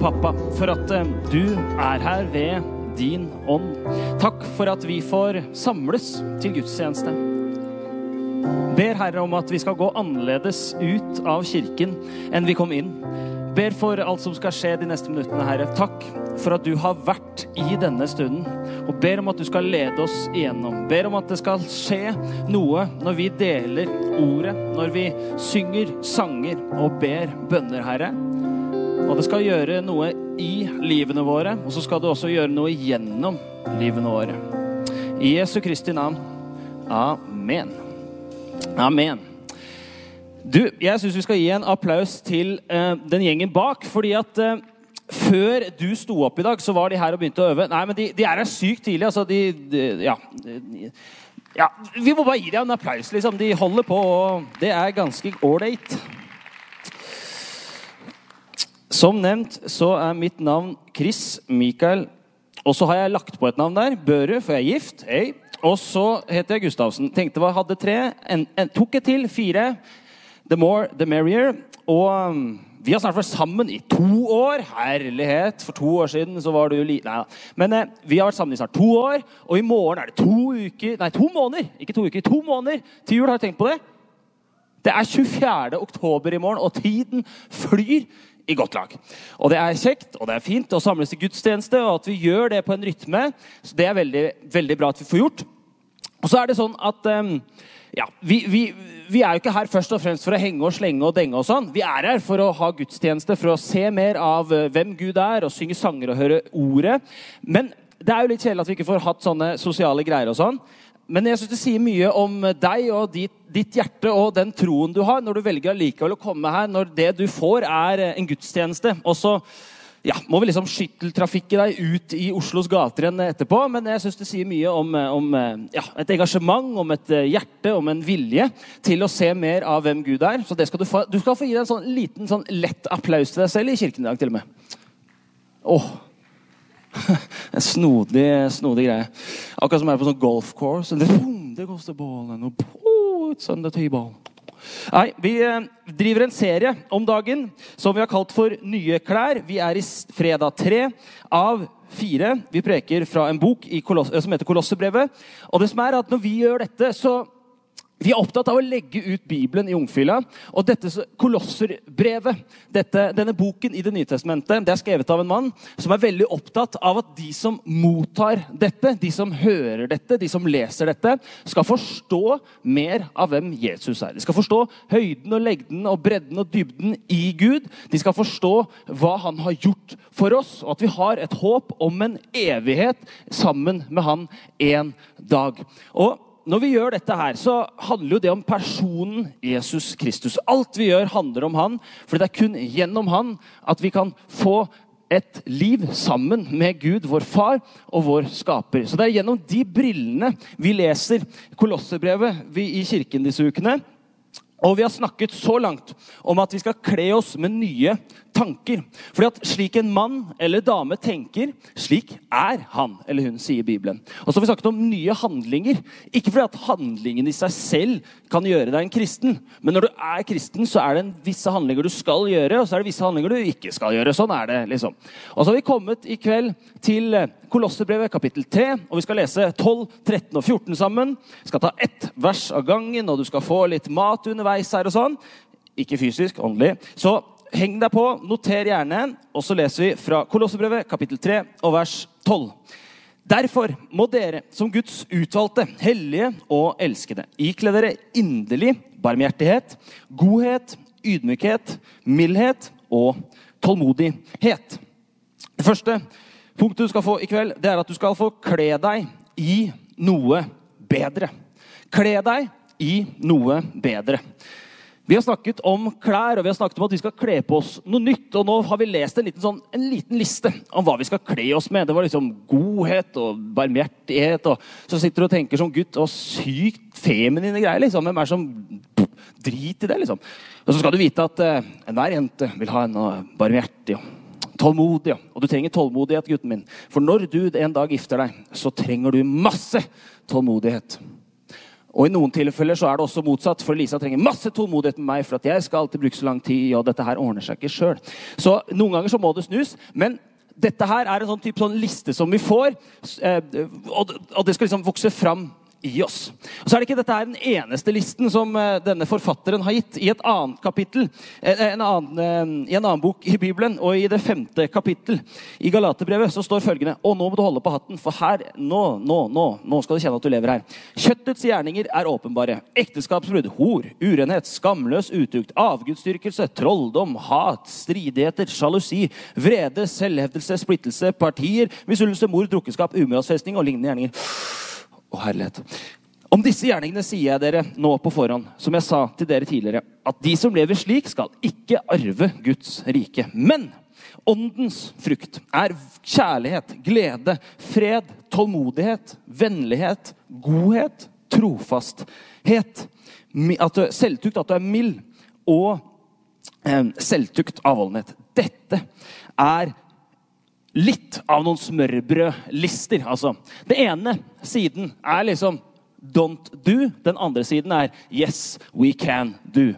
pappa, for at eh, du er her ved din ånd. Takk for at vi får samles til gudstjeneste. Ber Herre om at vi skal gå annerledes ut av kirken enn vi kom inn. Ber for alt som skal skje de neste minuttene, Herre. Takk for at du har vært i denne stunden. Og ber om at du skal lede oss igjennom. Ber om at det skal skje noe når vi deler ordet, når vi synger sanger og ber bønner, Herre. Og det skal gjøre noe i livene våre, og så skal det også gjøre noe gjennom livene våre. I Jesu Kristi navn. Amen. Amen. Du, jeg syns vi skal gi en applaus til eh, den gjengen bak, fordi at eh, før du sto opp i dag, så var de her og begynte å øve. Nei, men de, de er her sykt tidlig. altså de, de ja, ja, Vi må bare gi dem en applaus, liksom. De holder på, og det er ganske ålreit. Som nevnt så er mitt navn Chris Mikael. Og så har jeg lagt på et navn der. Børud, for jeg er gift. Hey. Og så heter jeg Gustavsen. Tenkte jeg hadde tre. En, en, tok et til. Fire. The more, the merrier. Og um, vi har snart vært sammen i to år. Herlighet! For to år siden så var du li... Nei da. Men eh, vi har vært sammen i snart to år, og i morgen er det to uker Nei, to måneder! Ikke to uker, to måneder til jul. Har du tenkt på det? Det er 24. oktober i morgen, og tiden flyr i godt lag. Og det er kjekt og det er fint å samles til gudstjeneste, og at vi gjør det på en rytme. Så det er veldig, veldig bra at vi får gjort. Og så er det sånn at um, ja, vi, vi, vi, er jo ikke her først og fremst for å henge og slenge og denge. og sånn. Vi er her for å ha gudstjeneste, for å se mer av uh, hvem Gud er, og synge sanger og høre ordet. Men det er jo litt kjedelig at vi ikke får hatt sånne sosiale greier. og sånn. Men jeg synes det sier mye om deg og ditt, ditt, hjerte og den troen du har, når du velger allikevel å komme her når det du får, er en gudstjeneste. Og så ja, må vi liksom skytteltrafikke deg ut i Oslos gater igjen etterpå. Men jeg syns det sier mye om, om ja, et engasjement, om et hjerte, om en vilje til å se mer av hvem Gud er. Så skal du, få, du, skal få gi deg en sånn liten, sånn lett applaus til deg selv i kirken i dag, til og med. Åh, en snodig, snodig greie. Akkurat som er på sånn golf course. det koster bålen. Og ball, oh, it's on the. Nei, Vi eh, driver en serie om dagen som vi har kalt for Nye klær. Vi er i fredag tre av fire. Vi preker fra en bok som heter Kolosserbrevet. Og det som er at når vi gjør dette, så vi er opptatt av å legge ut Bibelen i ungfylla. Og dette Kolosserbrevet, dette, denne boken i Det nye testamentet, det er skrevet av en mann som er veldig opptatt av at de som mottar dette, de som hører dette, de som leser dette, skal forstå mer av hvem Jesus er. De skal forstå høyden og legden og bredden og dybden i Gud. De skal forstå hva han har gjort for oss, og at vi har et håp om en evighet sammen med han en dag. Og når vi gjør dette her, så handler jo det om personen Jesus Kristus. Alt vi gjør, handler om han, for det er kun gjennom han at vi kan få et liv sammen med Gud, vår far og vår skaper. Så det er gjennom de brillene vi leser Kolosserbrevet i kirken disse ukene. Og vi har snakket så langt om at vi skal kle oss med nye tanker. Fordi at slik en mann eller dame tenker, slik er han eller hun, sier Bibelen. Og så har vi snakket om nye handlinger. Ikke fordi at handlingen i seg selv kan gjøre deg en kristen, men når du er kristen, så er det visse handlinger du skal gjøre, og så er det visse handlinger du ikke skal gjøre. Sånn er det, liksom. Og så har vi kommet i kveld til Kolossebrevet kapittel 3, og vi skal lese 12, 13 og 14 sammen. Vi skal ta ett vers av gangen, og du skal få litt mat underveis her og sånn. Ikke fysisk, åndelig. Så heng deg på, noter gjerne, og så leser vi fra Kolossebrevet kapittel 3 og vers 12. Derfor må dere som Guds utvalgte, hellige og elskede, ikle dere inderlig barmhjertighet, godhet, ydmykhet, mildhet og tålmodighet. Det første punktet du skal få i kveld, det er at du skal få kle deg i noe bedre. Kle deg i noe bedre. Vi har snakket om klær og vi har snakket om at vi skal kle på oss noe nytt. Og nå har vi lest en liten, sånn, en liten liste om hva vi skal kle oss med. Det var liksom godhet og barmhjertighet. Og så sitter du og tenker som gutt og sykt feminine greier. liksom. Hvem er som Drit i det, liksom. Og så skal du vite at eh, enhver jente vil ha en barmhjertig og tålmodig. Og du trenger tålmodighet, gutten min. For når du en dag gifter deg, så trenger du masse tålmodighet. Og i noen tilfeller så er det også motsatt, for Lisa trenger masse tålmodighet med meg, for at jeg skal alltid bruke så lang tid, og dette her ordner seg ikke selv. Så noen ganger så må det snus. men dette her er en sånn type sånn liste som vi får, eh, og det skal liksom vokse fram i oss. Og så er det ikke dette er den eneste listen som eh, denne forfatteren har gitt. I et annet kapittel, eh, en annen, eh, i en annen bok i Bibelen, og i det femte kapittel i Galaterbrevet, så står følgende Og nå må du holde på hatten, for her, nå, nå, nå, nå skal du kjenne at du lever her. Kjøttets gjerninger er åpenbare. Ekteskapsbrudd, hor, urenhet, skamløs utukt, avgudsdyrkelse, trolldom, hat, stridigheter, sjalusi, vrede, selvhevdelse, splittelse, partier, misunnelse, mord, drukkeskap, umoralsfestning og lignende gjerninger og herlighet. Om disse gjerningene sier jeg dere nå på forhånd, som jeg sa til dere tidligere, at de som lever slik, skal ikke arve Guds rike. Men åndens frukt er kjærlighet, glede, fred, tålmodighet, vennlighet, godhet, trofasthet, at du, selvtukt, at du er mild, og eh, selvtukt, avholdenhet. Dette er litt av noen smørbrødlister. Altså. det ene siden er liksom 'don't do'. Den andre siden er 'yes, we can do'.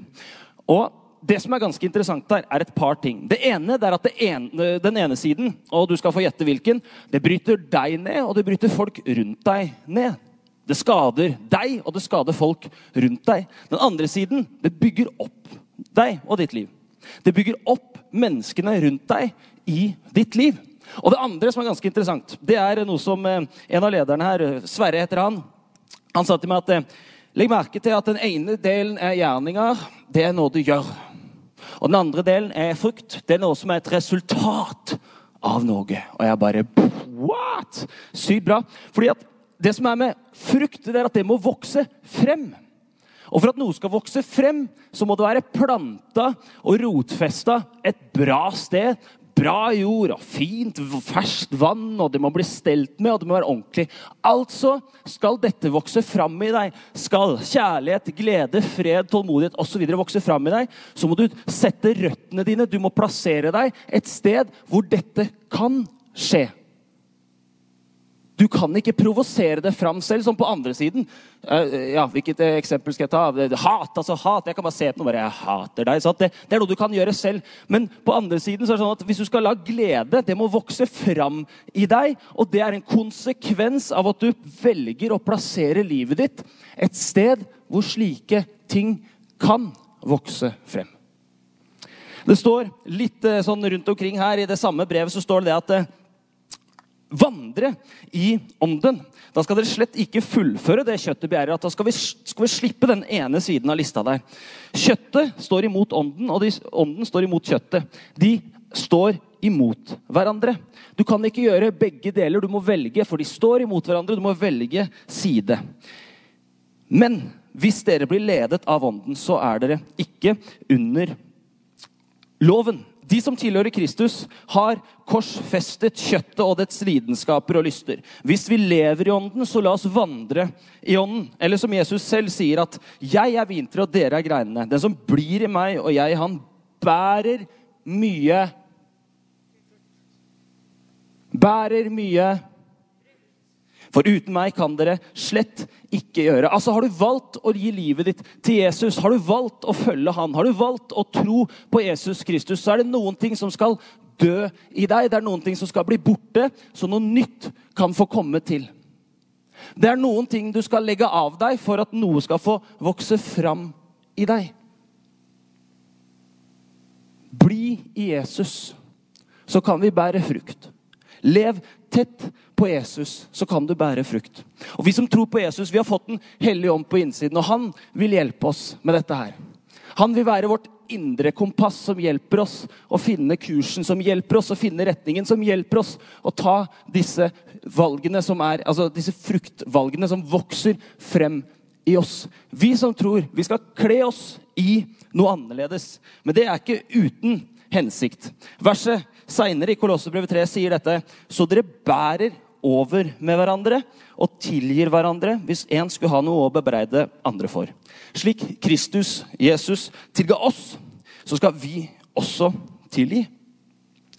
Og det som er ganske interessant der, er et par ting. Det ene er at ene, den ene siden, og du skal få gjette hvilken, det bryter deg ned, og det bryter folk rundt deg ned. Det skader deg, og det skader folk rundt deg. Den andre siden, det bygger opp deg og ditt liv. Det bygger opp menneskene rundt deg i ditt liv. Og det andre som er ganske interessant, det er noe som eh, en av lederne her, Sverre heter han, han sa til meg at eh, legg merke til at den ene delen er gjerninger. Det er noe du gjør. Og den andre delen er frukt. Det er noe som er et resultat av noe. Og jeg bare What? Sykt bra. Fordi at det som er med frukt, det er at det må vokse frem. Og for at noe skal vokse frem, så må det være planta og rotfesta et bra sted bra jord og fint, ferskt vann, og det må bli stelt med, og det må være ordentlig. Altså skal dette vokse fram i deg. Skal kjærlighet, glede, fred, tålmodighet osv. vokse fram i deg, så må du sette røttene dine, du må plassere deg et sted hvor dette kan skje. Du kan ikke provosere det fram selv, som på andre siden. Uh, ja, Hvilket eksempel skal jeg ta? Hat. altså hat. Jeg kan bare se på noe bare jeg hater deg. Det, det, er noe du kan gjøre selv. Men på andre siden så er det sånn at hvis du skal la glede, det må vokse fram i deg. Og det er en konsekvens av at du velger å plassere livet ditt et sted hvor slike ting kan vokse frem. Det står litt eh, sånn rundt omkring her i det samme brevet så står det at eh, vandre i ånden. Da skal dere slett ikke fullføre det kjøttet begjærer. Da skal vi, skal vi, slippe den ene siden av lista der. Kjøttet står imot ånden, og de, ånden står imot kjøttet. De står imot hverandre. Du kan ikke gjøre begge deler. Du må velge, for de står imot hverandre. Du må velge side. Men hvis dere blir ledet av ånden, så er dere ikke under loven. De som tilhører Kristus, har korsfestet kjøttet og dets lidenskaper og lyster. Hvis vi lever i ånden, så la oss vandre i ånden. Eller som Jesus selv sier, at 'jeg er vinteret, og dere er greinene'. Den som blir i meg og jeg han, bærer mye Bærer mye for uten meg kan dere slett ikke gjøre. Altså Har du valgt å gi livet ditt til Jesus, har du valgt å følge han, har du valgt å tro på Jesus Kristus, så er det noen ting som skal dø i deg. Det er noen ting som skal bli borte, så noe nytt kan få komme til. Det er noen ting du skal legge av deg for at noe skal få vokse fram i deg. Bli i Jesus, så kan vi bære frukt. Lev tett på Jesus, så kan du bære frukt. Og Vi som tror på Jesus, vi har fått Den hellige ånd på innsiden, og han vil hjelpe oss med dette her. Han vil være vårt indre kompass som hjelper oss å finne kursen, som hjelper oss å finne retningen, som hjelper oss å ta disse valgene som er, altså disse fruktvalgene som vokser frem i oss. Vi som tror, vi skal kle oss i noe annerledes. Men det er ikke uten hensikt. Verset seinere i Kolossebrevet 3 sier dette. Så dere bærer over med hverandre og tilgir hverandre hvis en skulle ha noe å bebreide andre for. Slik Kristus, Jesus, tilga oss, så skal vi også tilgi.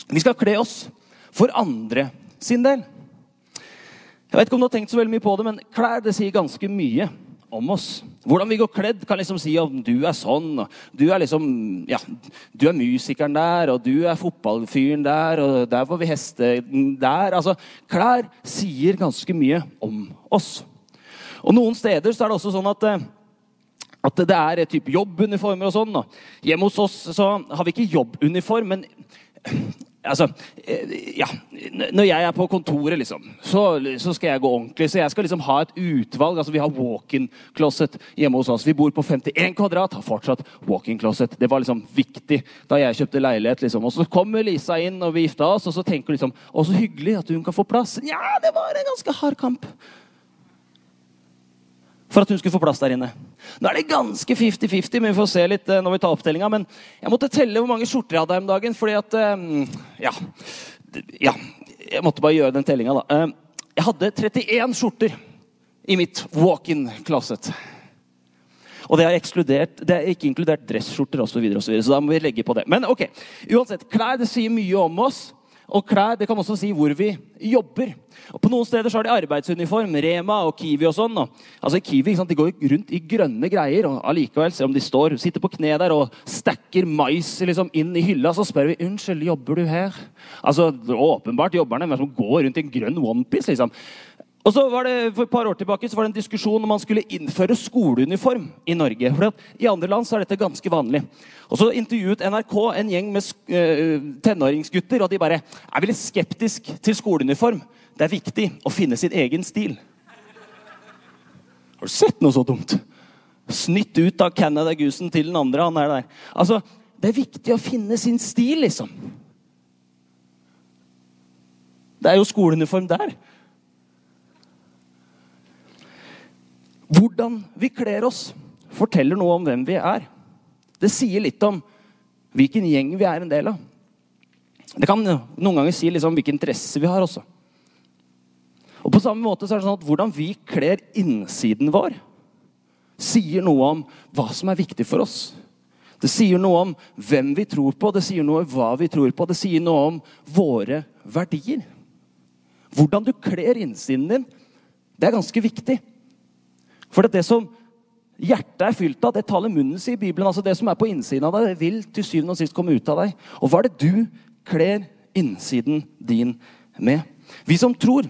Vi skal kle oss for andre sin del. Jeg vet ikke om du har tenkt så veldig mye på det, men klær det sier ganske mye om oss. Hvordan vi går kledd, kan liksom si om du er sånn, og du er liksom Ja, du er musikeren der, og du er fotballfyren der, og der får vi heste der. Altså, klær sier ganske mye om oss. Og noen steder så er det også sånn at eh, at det er type jobbuniformer og sånn. Hjemme hos oss så har vi ikke jobbuniform, men Altså, eh, ja Når jeg er på kontoret, liksom, så, så, skal jeg gå ordentlig. Så jeg skal liksom ha et utvalg. altså Vi har walk-in closet hjemme hos oss. Vi bor på 51 kvadrat, har fortsatt walk-in closet. Det var liksom viktig da jeg kjøpte leilighet. liksom. Og Så kommer Lisa inn, og vi gifta oss, og så tenker hun liksom Å, så hyggelig at hun kan få plass. Ja, det var en ganske hard kamp for at hun skulle få plass der inne. Nå er det ganske 50-50, men vi får se litt eh, når vi tar opptellinga. Men jeg måtte telle hvor mange skjorter jeg hadde her om dagen, fordi at eh, ja, ja, jeg måtte bare gjøre den tellinga, da. Eh, jeg hadde 31 skjorter i mitt walk-in closet. Og det er, det er ikke inkludert dressskjorter osv., så, videre, og så, videre, så da må vi legge på det. Men ok, uansett, klær det sier mye om oss. Og klær det kan også si hvor vi jobber. Og På noen steder så har de arbeidsuniform. Rema og Kiwi og sånn. Og, altså Kiwi de går rundt i grønne greier. og allikevel, Selv om de står, sitter på kne der og stacker mais liksom, inn i hylla, så spør vi unnskyld, jobber du her. Altså, Åpenbart jobberne, men som går rundt i en grønn onepiece. Liksom. Og så var det, For et par år tilbake så var det en diskusjon om man skulle innføre skoleuniform i Norge. For I andre land så er dette ganske vanlig. Og Så intervjuet NRK en gjeng med uh, tenåringsgutter, og de bare er veldig skeptisk til skoleuniform. Det er viktig å finne sin egen stil. Har du sett noe så dumt? Snytt ut av Canada Goosen til den andre. han er der. Altså, Det er viktig å finne sin stil, liksom. Det er jo skoleuniform der. Hvordan vi kler oss, forteller noe om hvem vi er. Det sier litt om hvilken gjeng vi er en del av. Det kan noen ganger si liksom hvilke interesser vi har også. Og på samme måte så er det sånn at Hvordan vi kler innsiden vår, sier noe om hva som er viktig for oss. Det sier noe om hvem vi tror på, det sier noe om hva vi tror på. Det sier noe om våre verdier. Hvordan du kler innsiden din, det er ganske viktig. For det som hjertet er fylt av, det taler munnen sin i Bibelen. altså Det som er på innsiden av deg, det vil til syvende og sist komme ut av deg. Og hva er det du kler innsiden din med? Vi som tror,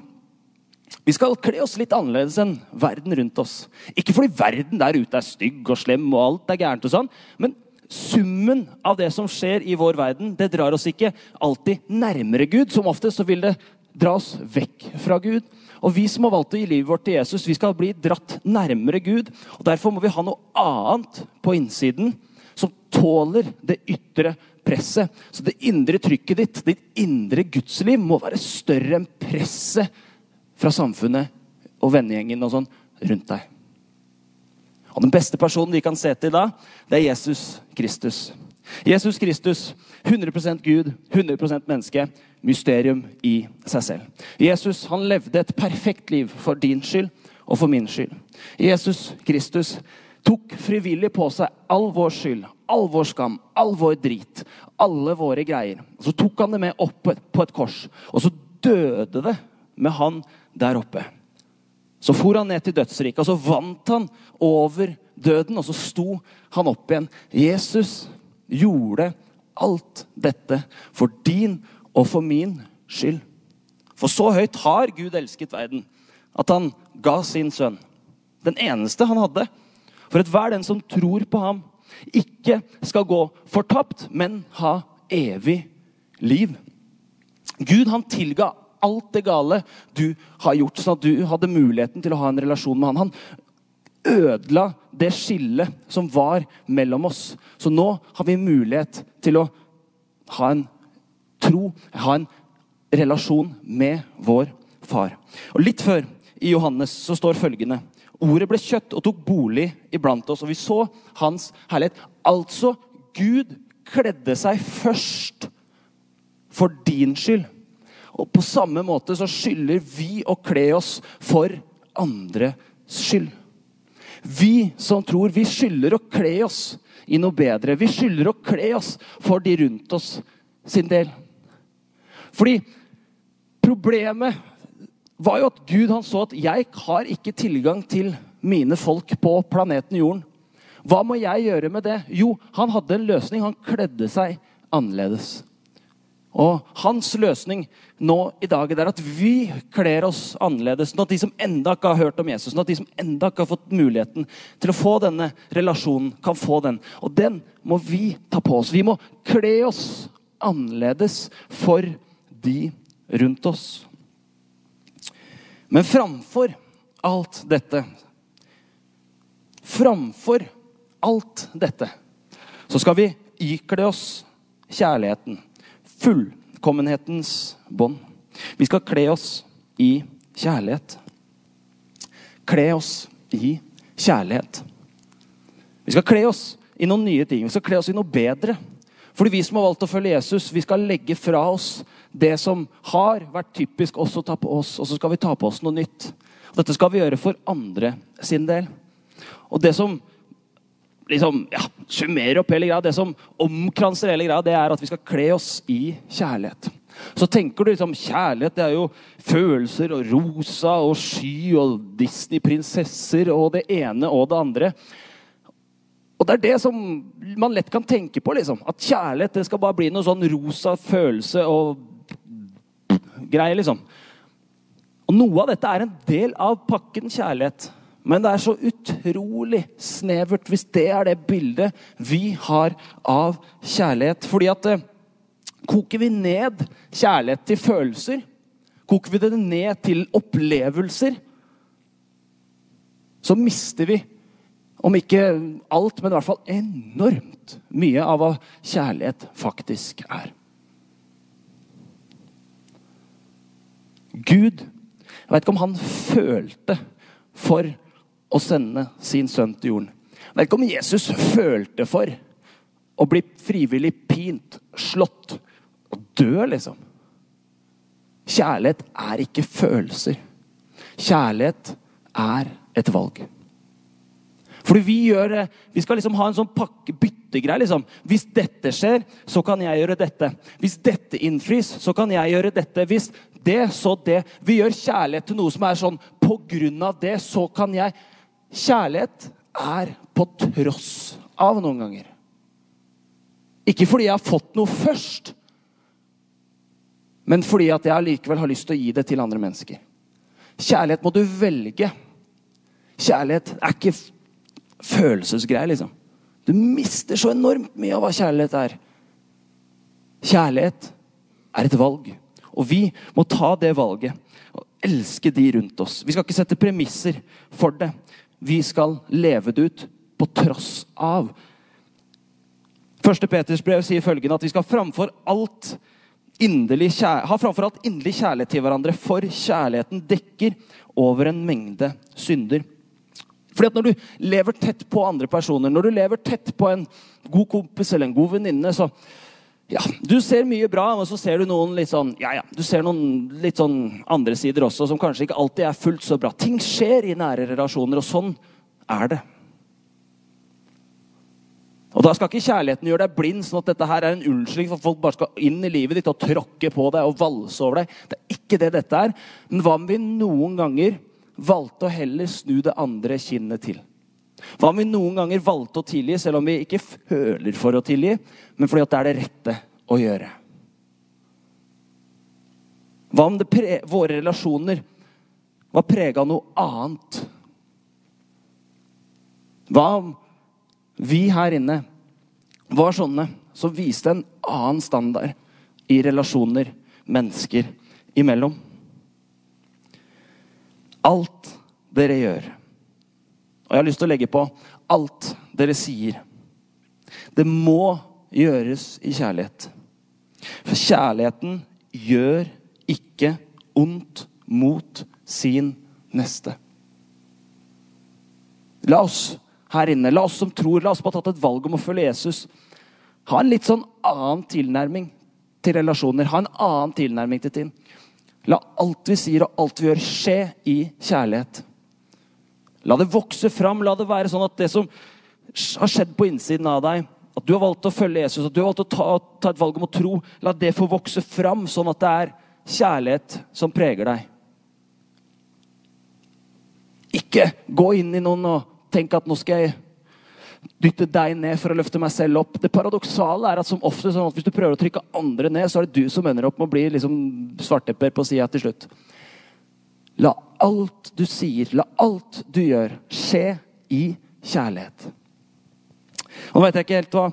vi skal kle oss litt annerledes enn verden rundt oss. Ikke fordi verden der ute er stygg og slem og alt er gærent, og sånn, men summen av det som skjer i vår verden, det drar oss ikke alltid nærmere Gud. Som oftest så vil det dra oss vekk fra Gud. Og Vi som har valgt å gi livet vårt til Jesus, vi skal bli dratt nærmere Gud. og Derfor må vi ha noe annet på innsiden som tåler det ytre presset. Så det indre trykket ditt, ditt indre gudsliv, må være større enn presset fra samfunnet og vennegjengen og sånn rundt deg. Og Den beste personen vi kan se til da, det er Jesus Kristus. Jesus Kristus, 100% Gud, 100% menneske. Mysterium i seg selv. Jesus han levde et perfekt liv for din skyld og for min skyld. Jesus Kristus tok frivillig på seg all vår skyld, all vår skam, all vår drit, alle våre greier. Og Så tok han det med opp på et kors, og så døde det med han der oppe. Så for han ned til dødsriket, og så vant han over døden, og så sto han opp igjen. Jesus gjorde alt dette for din og for min skyld. For så høyt har Gud elsket verden at han ga sin sønn. Den eneste han hadde. For at hver den som tror på ham, ikke skal gå fortapt, men ha evig liv. Gud han tilga alt det gale du har gjort, sånn at du hadde muligheten til å ha en relasjon med han. Han ødela det skillet som var mellom oss. Så nå har vi mulighet til å ha en tro, ha en relasjon med vår far. Og Litt før i Johannes så står følgende Ordet ble kjøtt og tok bolig iblant oss, og vi så hans herlighet. Altså, Gud kledde seg først for din skyld. Og på samme måte så skylder vi å kle oss for andres skyld. Vi som tror, vi skylder å kle oss i noe bedre. Vi skylder å kle oss for de rundt oss sin del. Fordi problemet var jo at Gud han så at jeg har ikke tilgang til mine folk på planeten Jorden. Hva må jeg gjøre med det? Jo, han hadde en løsning. Han kledde seg annerledes. Og hans løsning nå i dag er at vi kler oss annerledes. Sånn at de som enda ikke har hørt om Jesus, sånn at de som enda ikke har fått muligheten til å få denne relasjonen, kan få den. Og den må vi ta på oss. Vi må kle oss annerledes for de rundt oss. Men framfor alt dette Framfor alt dette så skal vi ikle oss kjærligheten fullkommenhetens bånd. Vi skal kle oss i kjærlighet. Kle oss i kjærlighet. Vi skal kle oss i noen nye ting. Vi skal kle oss i noe bedre. Fordi vi som har valgt å følge Jesus, vi skal legge fra oss det som har vært typisk oss å ta på oss, og så skal vi ta på oss noe nytt. Dette skal vi gjøre for andre sin del. Og det som liksom, ja, summerer opp hele greia, det som omkranser hele greia, det er at vi skal kle oss i kjærlighet. Så tenker du liksom, Kjærlighet det er jo følelser og rosa og sky og Disney-prinsesser og det ene og det andre. Og Det er det som man lett kan tenke på. liksom, At kjærlighet det skal bare bli noe sånn rosa følelse og greier. liksom. Og Noe av dette er en del av pakken kjærlighet. Men det er så utrolig snevert hvis det er det bildet vi har av kjærlighet. Fordi at eh, koker vi ned kjærlighet til følelser, koker vi det ned til opplevelser, så mister vi, om ikke alt, men i hvert fall enormt mye av hva kjærlighet faktisk er. Gud Jeg vet ikke om han følte for å sende sin sønn til jorden. Vet ikke om Jesus følte for å bli frivillig pint, slått og dø, liksom. Kjærlighet er ikke følelser. Kjærlighet er et valg. Fordi vi gjør Vi skal liksom ha en sånn pakke byttegreie. Liksom. Hvis dette skjer, så kan jeg gjøre dette. Hvis dette innfris, så kan jeg gjøre dette. Hvis det, så det. Vi gjør kjærlighet til noe som er sånn På grunn av det, så kan jeg Kjærlighet er på tross av noen ganger. Ikke fordi jeg har fått noe først, men fordi at jeg allikevel har lyst til å gi det til andre mennesker. Kjærlighet må du velge. Kjærlighet er ikke følelsesgreier, liksom. Du mister så enormt mye av hva kjærlighet er. Kjærlighet er et valg, og vi må ta det valget elske de rundt oss. Vi skal ikke sette premisser for det. Vi skal leve det ut på tross av. Første Peters brev sier følgende at vi skal framfor alt ha framfor alt inderlig kjærlighet til hverandre, for kjærligheten dekker over en mengde synder. Fordi at Når du lever tett på andre personer, når du lever tett på en god kompis eller en god venninne, så ja, Du ser mye bra, men så ser du noen litt sånn, ja, ja, du ser noen litt sånn andre sider også, som kanskje ikke alltid er fullt så bra. Ting skjer i nære relasjoner, og sånn er det. Og Da skal ikke kjærligheten gjøre deg blind, sånn at dette her er en unnskyldning for at folk bare skal inn i livet ditt og tråkke på deg og valse over deg. Det er ikke det dette er. Men hva om vi noen ganger valgte å heller snu det andre kinnet til? Hva om vi noen ganger valgte å tilgi, selv om vi ikke føler for å tilgi, men fordi det er det rette å gjøre? Hva om våre relasjoner var prega av noe annet? Hva om vi her inne var sånne som viste en annen standard i relasjoner mennesker imellom? Alt dere gjør og jeg har lyst til å legge på alt dere sier. Det må gjøres i kjærlighet. For kjærligheten gjør ikke ondt mot sin neste. La oss her inne, la oss som tror, la oss som har tatt et valg om å følge Jesus, ha en litt sånn annen tilnærming til relasjoner. Ha en annen tilnærming til ting. La alt vi sier og alt vi gjør, skje i kjærlighet. La det vokse fram. La det være sånn at det som har skjedd på innsiden av deg, at du har valgt å følge Jesus, at du har valgt å ta, ta et valg om å tro, la det få vokse fram, sånn at det er kjærlighet som preger deg. Ikke gå inn i noen og tenk at nå skal jeg dytte deg ned for å løfte meg selv opp. Det paradoksale er at som ofte sånn at hvis du prøver å trykke andre ned, så er det du som ender opp med å bli liksom svartepper på sida til slutt. La alt du sier, la alt du gjør, skje i kjærlighet. Og Nå vet jeg ikke helt hva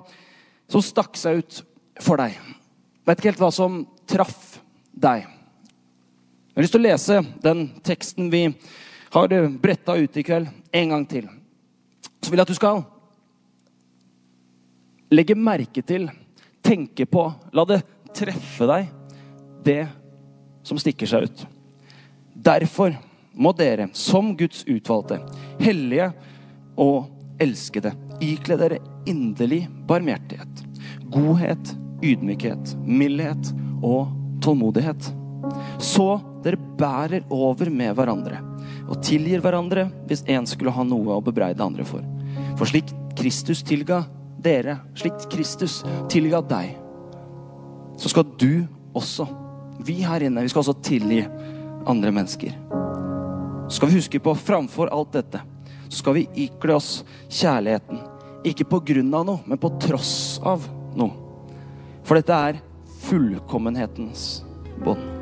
som stakk seg ut for deg. Jeg vet ikke helt hva som traff deg. Jeg har lyst til å lese den teksten vi har bretta ut i kveld, en gang til. Så vil jeg at du skal legge merke til, tenke på, la det treffe deg, det som stikker seg ut. Derfor må dere, som Guds utvalgte, hellige og elskede, ikle dere inderlig barmhjertighet, godhet, ydmykhet, mildhet og tålmodighet. Så dere bærer over med hverandre og tilgir hverandre hvis en skulle ha noe å bebreide andre for. For slik Kristus tilga dere, slik Kristus tilga deg, så skal du også, vi her inne, vi skal også tilgi andre mennesker. Så skal vi huske på, framfor alt dette, så skal vi ikle oss kjærligheten. Ikke på grunn av noe, men på tross av noe. For dette er fullkommenhetens bånd.